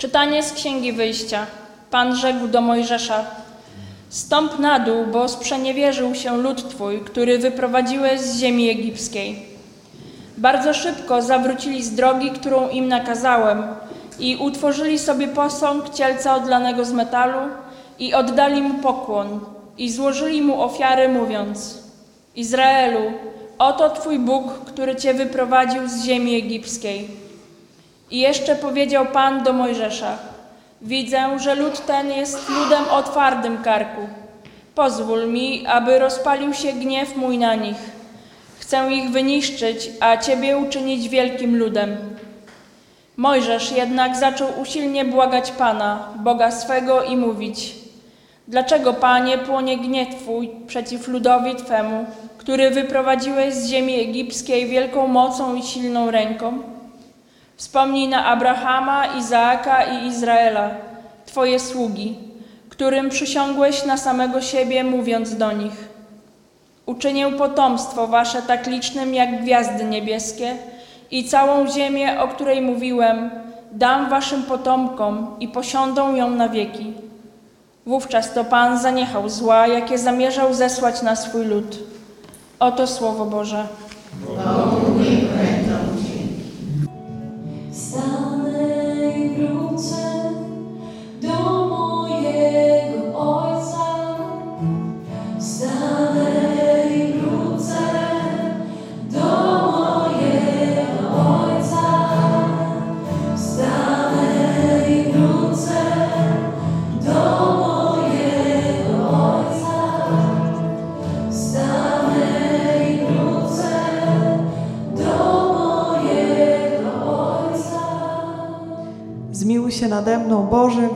Czytanie z Księgi Wyjścia. Pan rzekł do Mojżesza: Stąp na dół, bo sprzeniewierzył się lud twój, który wyprowadziłeś z ziemi egipskiej. Bardzo szybko zawrócili z drogi, którą im nakazałem, i utworzyli sobie posąg cielca odlanego z metalu i oddali mu pokłon i złożyli mu ofiary, mówiąc: Izraelu, oto twój Bóg, który cię wyprowadził z ziemi egipskiej. I jeszcze powiedział Pan do Mojżesza: Widzę, że lud ten jest ludem o twardym karku. Pozwól mi, aby rozpalił się gniew mój na nich. Chcę ich wyniszczyć, a Ciebie uczynić wielkim ludem. Mojżesz jednak zaczął usilnie błagać Pana, Boga swego i mówić: Dlaczego, Panie, płonie gniew Twój przeciw ludowi Twemu, który wyprowadziłeś z ziemi egipskiej wielką mocą i silną ręką? Wspomnij na Abrahama, Izaaka i Izraela, Twoje sługi, którym przysiągłeś na samego siebie, mówiąc do nich: Uczynię potomstwo wasze tak licznym jak gwiazdy niebieskie i całą ziemię, o której mówiłem, dam waszym potomkom i posiądą ją na wieki. Wówczas to Pan zaniechał zła, jakie zamierzał zesłać na swój lud. Oto Słowo Boże. Stop.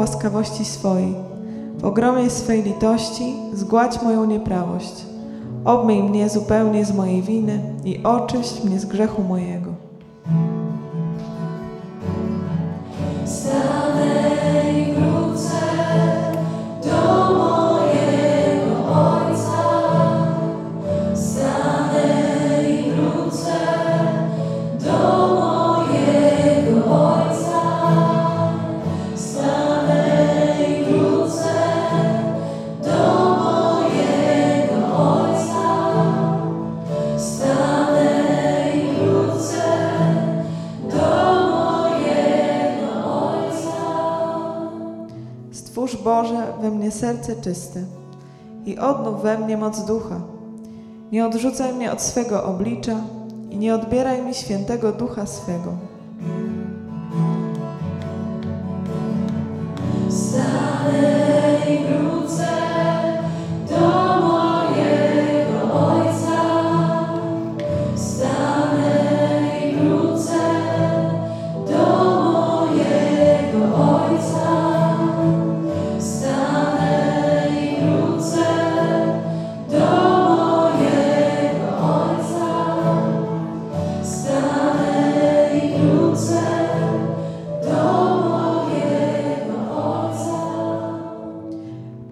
Łaskawości swojej. W ogromnej swej litości zgładź moją nieprawość. Obmyj mnie zupełnie z mojej winy i oczyść mnie z grzechu mojego. I odnów we mnie moc ducha. Nie odrzucaj mnie od swego oblicza i nie odbieraj mi świętego ducha swego.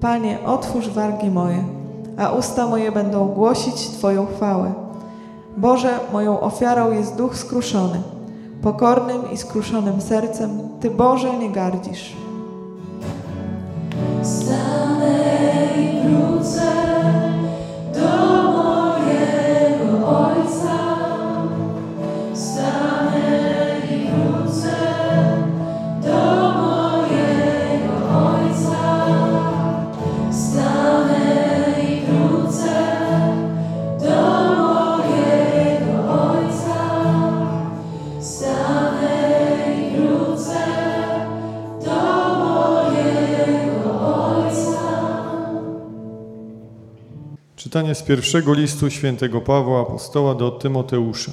Panie, otwórz wargi moje, a usta moje będą głosić Twoją chwałę. Boże, moją ofiarą jest duch skruszony. Pokornym i skruszonym sercem Ty, Boże, nie gardzisz. Czytanie z pierwszego listu świętego Pawła apostoła do Tymoteusza.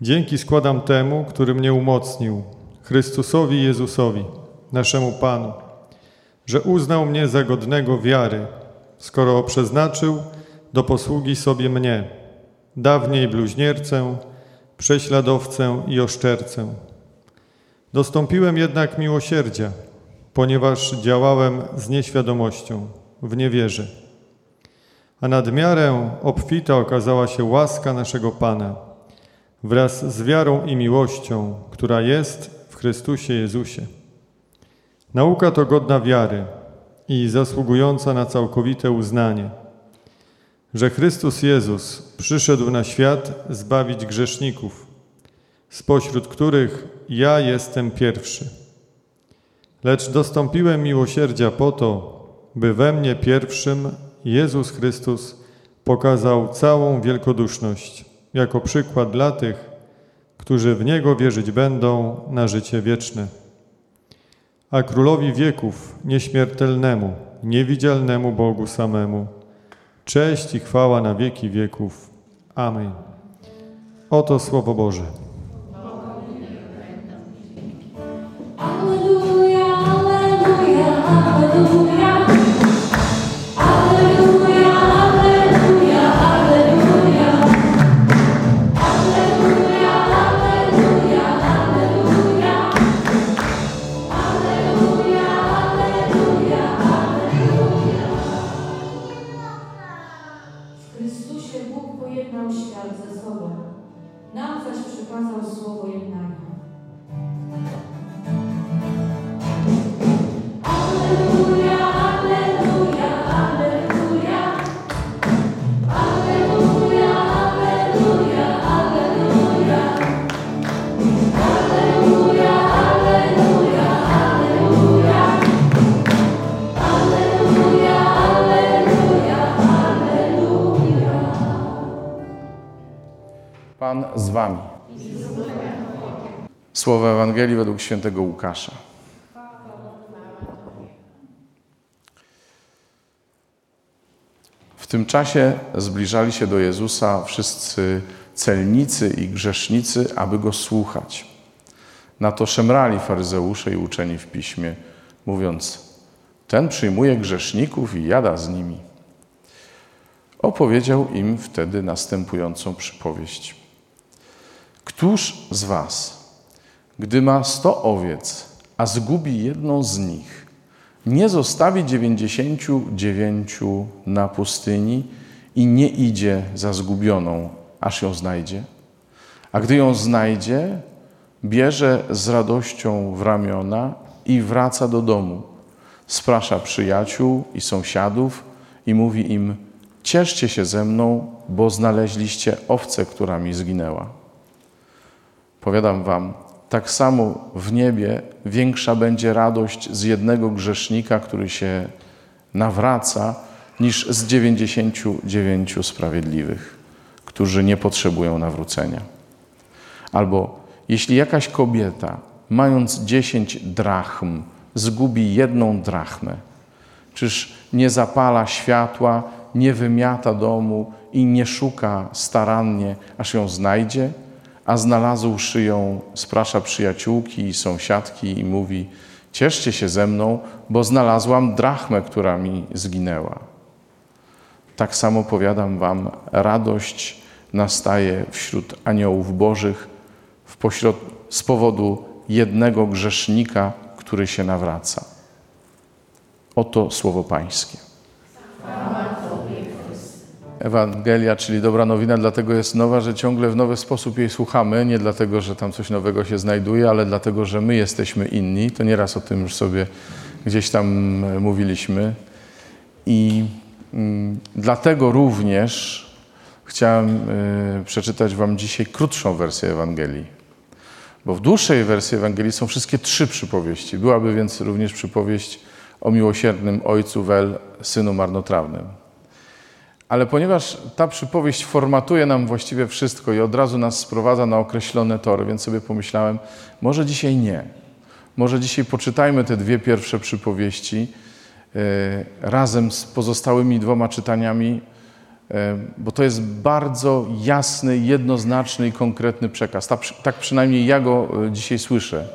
Dzięki składam temu, który mnie umocnił, Chrystusowi Jezusowi, naszemu Panu, że uznał mnie za godnego wiary, skoro przeznaczył do posługi sobie mnie, dawniej bluźniercę, prześladowcę i oszczercę. Dostąpiłem jednak miłosierdzia, ponieważ działałem z nieświadomością, w niewierze. A nad miarę obfita okazała się łaska naszego Pana, wraz z wiarą i miłością, która jest w Chrystusie Jezusie. Nauka to godna wiary i zasługująca na całkowite uznanie, że Chrystus Jezus przyszedł na świat zbawić grzeszników, spośród których ja jestem pierwszy. Lecz dostąpiłem miłosierdzia po to, by we mnie pierwszym Jezus Chrystus pokazał całą wielkoduszność jako przykład dla tych, którzy w Niego wierzyć będą na życie wieczne. A Królowi wieków, nieśmiertelnemu, niewidzialnemu Bogu samemu, cześć i chwała na wieki wieków. Amen. Oto Słowo Boże. Pan z wami. Słowo Ewangelii według świętego Łukasza. W tym czasie zbliżali się do Jezusa wszyscy celnicy i grzesznicy, aby go słuchać. Na to szemrali faryzeusze i uczeni w piśmie, mówiąc: Ten przyjmuje grzeszników i jada z nimi. Opowiedział im wtedy następującą przypowieść. Któż z was, gdy ma sto owiec, a zgubi jedną z nich, nie zostawi dziewięćdziesięciu dziewięciu na pustyni i nie idzie za zgubioną, aż ją znajdzie? A gdy ją znajdzie, bierze z radością w ramiona i wraca do domu. Sprasza przyjaciół i sąsiadów i mówi im: Cieszcie się ze mną, bo znaleźliście owcę, która mi zginęła. Powiadam wam, tak samo w niebie większa będzie radość z jednego grzesznika, który się nawraca, niż z dziewięćdziesięciu dziewięciu sprawiedliwych, którzy nie potrzebują nawrócenia. Albo jeśli jakaś kobieta, mając dziesięć drachm, zgubi jedną drachmę, czyż nie zapala światła, nie wymiata domu i nie szuka starannie, aż ją znajdzie? A znalazłszy ją, sprasza przyjaciółki i sąsiadki i mówi: Cieszcie się ze mną, bo znalazłam drachmę, która mi zginęła. Tak samo powiadam wam, radość nastaje wśród aniołów bożych pośrod... z powodu jednego grzesznika, który się nawraca. Oto słowo Pańskie. Ewangelia, czyli dobra nowina, dlatego jest nowa, że ciągle w nowy sposób jej słuchamy. Nie dlatego, że tam coś nowego się znajduje, ale dlatego, że my jesteśmy inni. To nieraz o tym już sobie gdzieś tam e, mówiliśmy. I mm, dlatego również chciałem y, przeczytać Wam dzisiaj krótszą wersję Ewangelii. Bo w dłuższej wersji Ewangelii są wszystkie trzy przypowieści. Byłaby więc również przypowieść o miłosiernym ojcu Wel, synu marnotrawnym. Ale ponieważ ta przypowieść formatuje nam właściwie wszystko i od razu nas sprowadza na określone tory, więc sobie pomyślałem, może dzisiaj nie. Może dzisiaj poczytajmy te dwie pierwsze przypowieści e, razem z pozostałymi dwoma czytaniami, e, bo to jest bardzo jasny, jednoznaczny i konkretny przekaz. Ta, tak przynajmniej ja go e, dzisiaj słyszę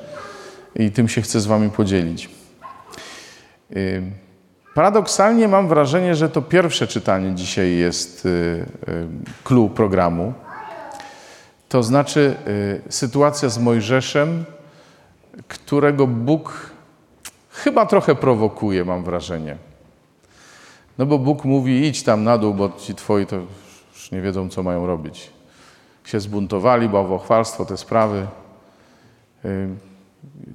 i tym się chcę z Wami podzielić. Paradoksalnie mam wrażenie, że to pierwsze czytanie dzisiaj jest clue programu. To znaczy sytuacja z Mojżeszem, którego Bóg chyba trochę prowokuje, mam wrażenie. No bo Bóg mówi, idź tam na dół, bo ci twoi to już nie wiedzą, co mają robić. Się zbuntowali, bałwochwalstwo, te sprawy.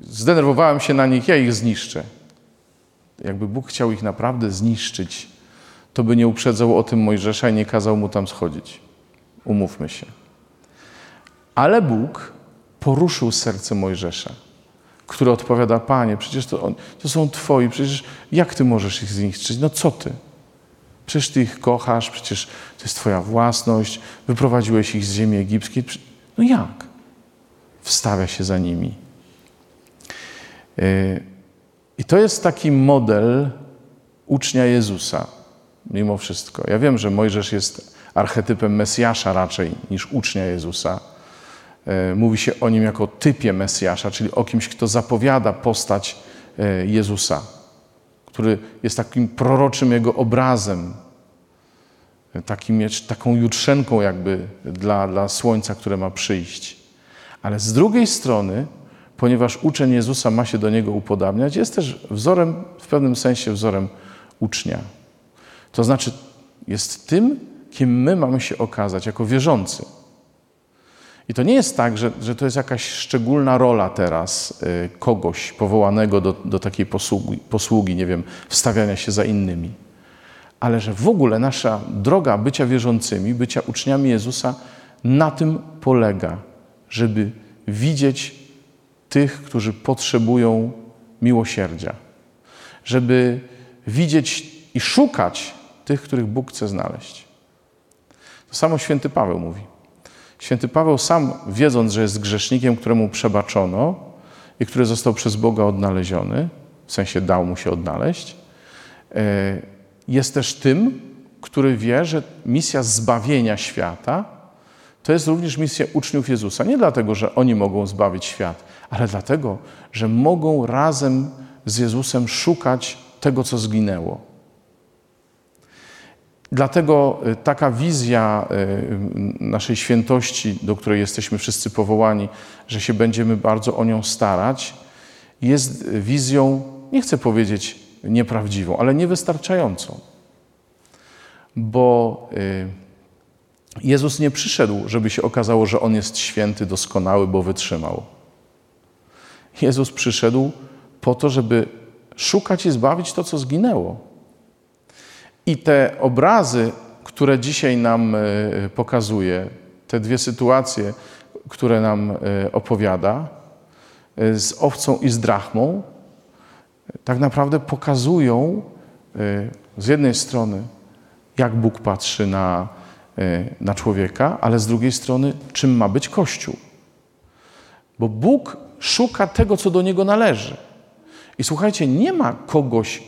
Zdenerwowałem się na nich, ja ich zniszczę. Jakby Bóg chciał ich naprawdę zniszczyć, to by nie uprzedzał o tym Mojżesza i nie kazał mu tam schodzić. Umówmy się. Ale Bóg poruszył serce Mojżesza, który odpowiada: Panie, przecież to, to są Twoi, przecież jak Ty możesz ich zniszczyć? No co Ty? Przecież Ty ich kochasz, przecież to jest Twoja własność, wyprowadziłeś ich z ziemi egipskiej. No jak? Wstawia się za nimi. Yy, I to jest taki model ucznia Jezusa, mimo wszystko. Ja wiem, że Mojżesz jest archetypem Mesjasza raczej niż ucznia Jezusa. Yy, Mówi się o nim jako typie Mesjasza, czyli o kimś, kto zapowiada postać yy, Jezusa, który jest takim proroczym jego obrazem, takim, taką jutrzenką jakby dla, dla słońca, które ma przyjść. Ale z drugiej strony, ponieważ uczeń Jezusa ma się do niego upodabniać, jest też wzorem, w pewnym sensie wzorem ucznia. To znaczy, jest tym, kim my mamy się okazać jako wierzący. I to nie jest tak, że, że to jest jakaś szczególna rola teraz y, kogoś powołanego do, do takiej posługi, posługi, nie wiem, wstawiania się za innymi. Ale że w ogóle nasza droga bycia wierzącymi, bycia uczniami Jezusa na tym polega, żeby widzieć tych, którzy potrzebują miłosierdzia, żeby widzieć i szukać tych, których Bóg chce znaleźć. To samo święty Paweł mówi. Święty Paweł sam, wiedząc, że jest grzesznikiem, któremu przebaczono i który został przez Boga odnaleziony, w sensie dał mu się odnaleźć, e, jest też tym, który wie, że misja zbawienia świata to jest również misja uczniów Jezusa. Nie dlatego, że oni mogą zbawić świat, ale dlatego, że mogą razem z Jezusem szukać tego, co zginęło. Dlatego y, taka wizja y, naszej świętości, do której jesteśmy wszyscy powołani, że się będziemy bardzo o nią starać, jest wizją, nie chcę powiedzieć nieprawdziwą, ale niewystarczającą. Bo y, Jezus nie przyszedł, żeby się okazało, że On jest święty, doskonały, bo wytrzymał. Jezus przyszedł po to, żeby szukać i zbawić to, co zginęło. I te obrazy, które dzisiaj nam y, pokazuje, te dwie sytuacje, które nam y, opowiada, y, z owcą i z drachmą, tak naprawdę pokazują z jednej strony, jak Bóg patrzy na, na człowieka, ale z drugiej strony, czym ma być Kościół. Bo Bóg szuka tego, co do niego należy. I słuchajcie, nie ma kogoś,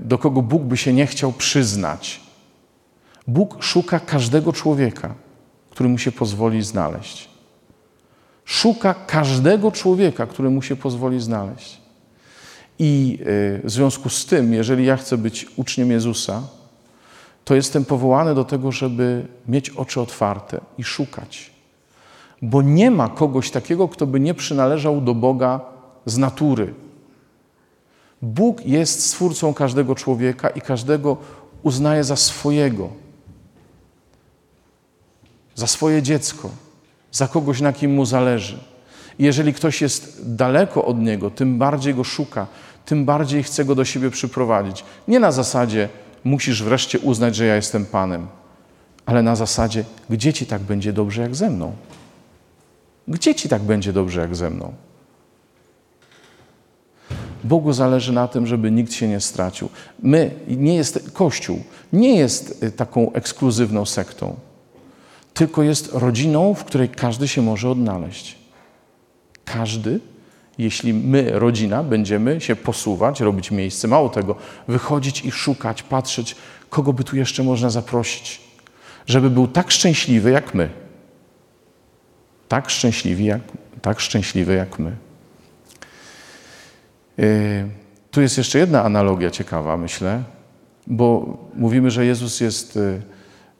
do kogo Bóg by się nie chciał przyznać. Bóg szuka każdego człowieka, który mu się pozwoli znaleźć. Szuka każdego człowieka, który mu się pozwoli znaleźć. I w związku z tym, jeżeli ja chcę być uczniem Jezusa, to jestem powołany do tego, żeby mieć oczy otwarte i szukać. Bo nie ma kogoś takiego, kto by nie przynależał do Boga z natury. Bóg jest stwórcą każdego człowieka i każdego uznaje za swojego, za swoje dziecko, za kogoś, na kim mu zależy. I jeżeli ktoś jest daleko od niego, tym bardziej go szuka, tym bardziej chce go do siebie przyprowadzić. Nie na zasadzie musisz wreszcie uznać, że ja jestem Panem, ale na zasadzie, gdzie ci tak będzie dobrze jak ze mną? Gdzie ci tak będzie dobrze jak ze mną? Bogu zależy na tym, żeby nikt się nie stracił. My, nie jest, Kościół nie jest y, taką ekskluzywną sektą, tylko jest rodziną, w której każdy się może odnaleźć. Każdy, jeśli my, rodzina, będziemy się posuwać, robić miejsce, mało tego, wychodzić i szukać, patrzeć, kogo by tu jeszcze można zaprosić, żeby był tak szczęśliwy jak my. Tak szczęśliwy jak, tak szczęśliwy jak my. Yy, tu jest jeszcze jedna analogia ciekawa, myślę, bo mówimy, że Jezus jest yy,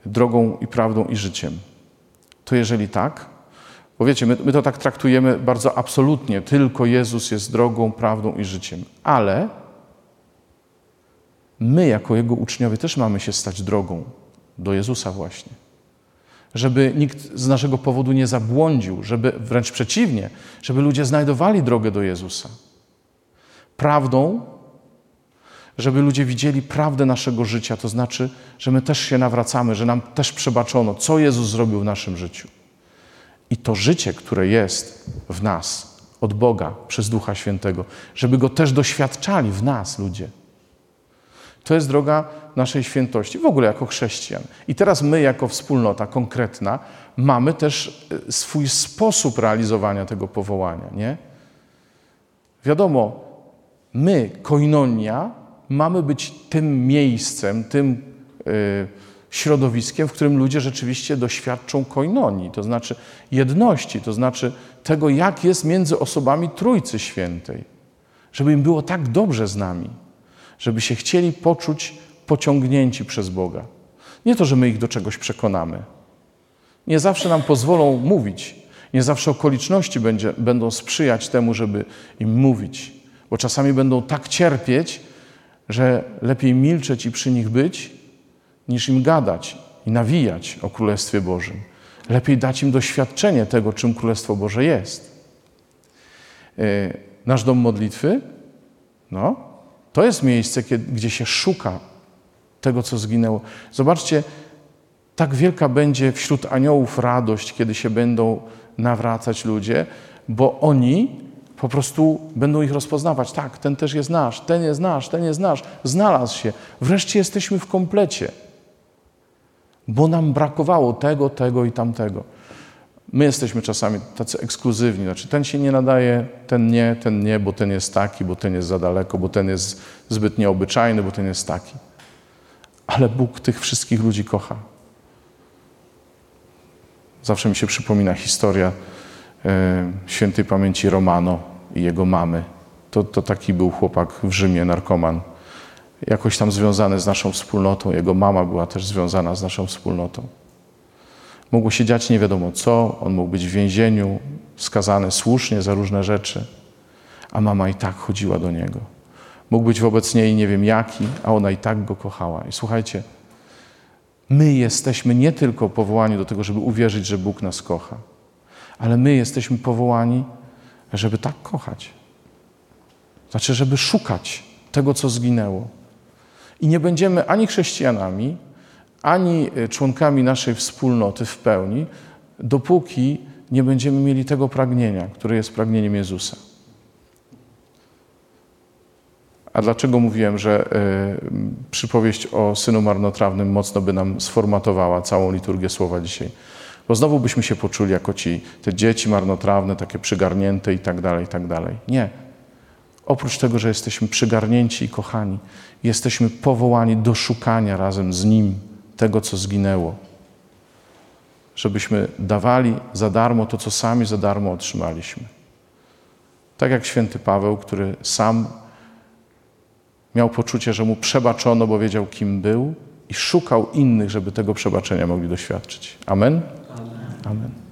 drogą i prawdą i życiem. To jeżeli tak, bo wiecie, my, my to tak traktujemy bardzo absolutnie, tylko Jezus jest drogą, prawdą i życiem, ale my jako Jego uczniowie też mamy się stać drogą do Jezusa właśnie. żeby nikt z naszego powodu nie zabłądził, żeby wręcz przeciwnie, żeby ludzie znajdowali drogę do Jezusa. Prawdą, żeby ludzie widzieli prawdę naszego życia, to znaczy, że my też się nawracamy, że nam też przebaczono, co Jezus zrobił w naszym życiu. I to życie, które jest w nas, od Boga, przez Ducha Świętego, żeby go też doświadczali w nas ludzie. To jest droga naszej świętości, w ogóle jako chrześcijan. I teraz my, jako wspólnota konkretna, mamy też e, swój sposób realizowania tego powołania, nie? Wiadomo, my, koinonia, mamy być tym miejscem, tym y, środowiskiem, w którym ludzie rzeczywiście doświadczą koinonii, to znaczy jedności, to znaczy tego, jak jest między osobami Trójcy Świętej. Żeby im było tak dobrze z nami, żeby się chcieli poczuć pociągnięci przez Boga. Nie to, że my ich do czegoś przekonamy. Nie zawsze nam pozwolą mówić. Nie zawsze okoliczności będzie, będą sprzyjać temu, żeby im mówić. Bo czasami będą tak cierpieć, że lepiej milczeć i przy nich być, niż im gadać i nawijać o Królestwie Bożym. Lepiej dać im doświadczenie tego, czym Królestwo Boże jest. Yy, Nasz dom modlitwy, no, to jest miejsce, gdzie się szuka tego, co zginęło. Zobaczcie, tak wielka będzie wśród aniołów radość, kiedy się będą nawracać ludzie, bo oni po prostu będą ich rozpoznawać. Tak, ten też jest nasz, ten jest nasz, ten jest nasz. Znalazł się. Wreszcie jesteśmy w komplecie, bo nam brakowało tego, tego i tamtego. My jesteśmy czasami tacy ekskluzywni, znaczy ten się nie nadaje, ten nie, ten nie, bo ten jest taki, bo ten jest za daleko, bo ten jest zbyt nieobyczajny, bo ten jest taki. Ale Bóg tych wszystkich ludzi kocha. Zawsze mi się przypomina historia e, świętej pamięci Romano i jego mamy. To, to taki był chłopak w Rzymie, narkoman. Jakoś tam związany z naszą wspólnotą. Jego mama była też związana z naszą wspólnotą. Mogło się dziać nie wiadomo co, on mógł być w więzieniu, skazany słusznie za różne rzeczy, a mama i tak chodziła do niego. Mógł być wobec niej nie wiem jaki, a ona i tak go kochała. I słuchajcie, my jesteśmy nie tylko powołani do tego, żeby uwierzyć, że Bóg nas kocha, ale my jesteśmy powołani, żeby tak kochać. Znaczy, żeby szukać tego, co zginęło. I nie będziemy ani chrześcijanami, ani y, członkami naszej wspólnoty w pełni, dopóki nie będziemy mieli tego pragnienia, które jest pragnieniem Jezusa. A dlaczego mówiłem, że y, przypowieść o synu marnotrawnym mocno by nam sformatowała całą liturgię słowa dzisiaj? Bo znowu byśmy się poczuli jako ci, te dzieci marnotrawne, takie przygarnięte i tak dalej, i tak dalej. Nie. Oprócz tego, że jesteśmy przygarnięci i kochani, jesteśmy powołani do szukania razem z Nim tego, co zginęło. Żebyśmy dawali za darmo to, co sami za darmo otrzymaliśmy. Tak jak święty Paweł, który sam miał poczucie, że mu przebaczono, bo wiedział, kim był i szukał innych, żeby tego przebaczenia mogli doświadczyć. Amen? Amen. Amen.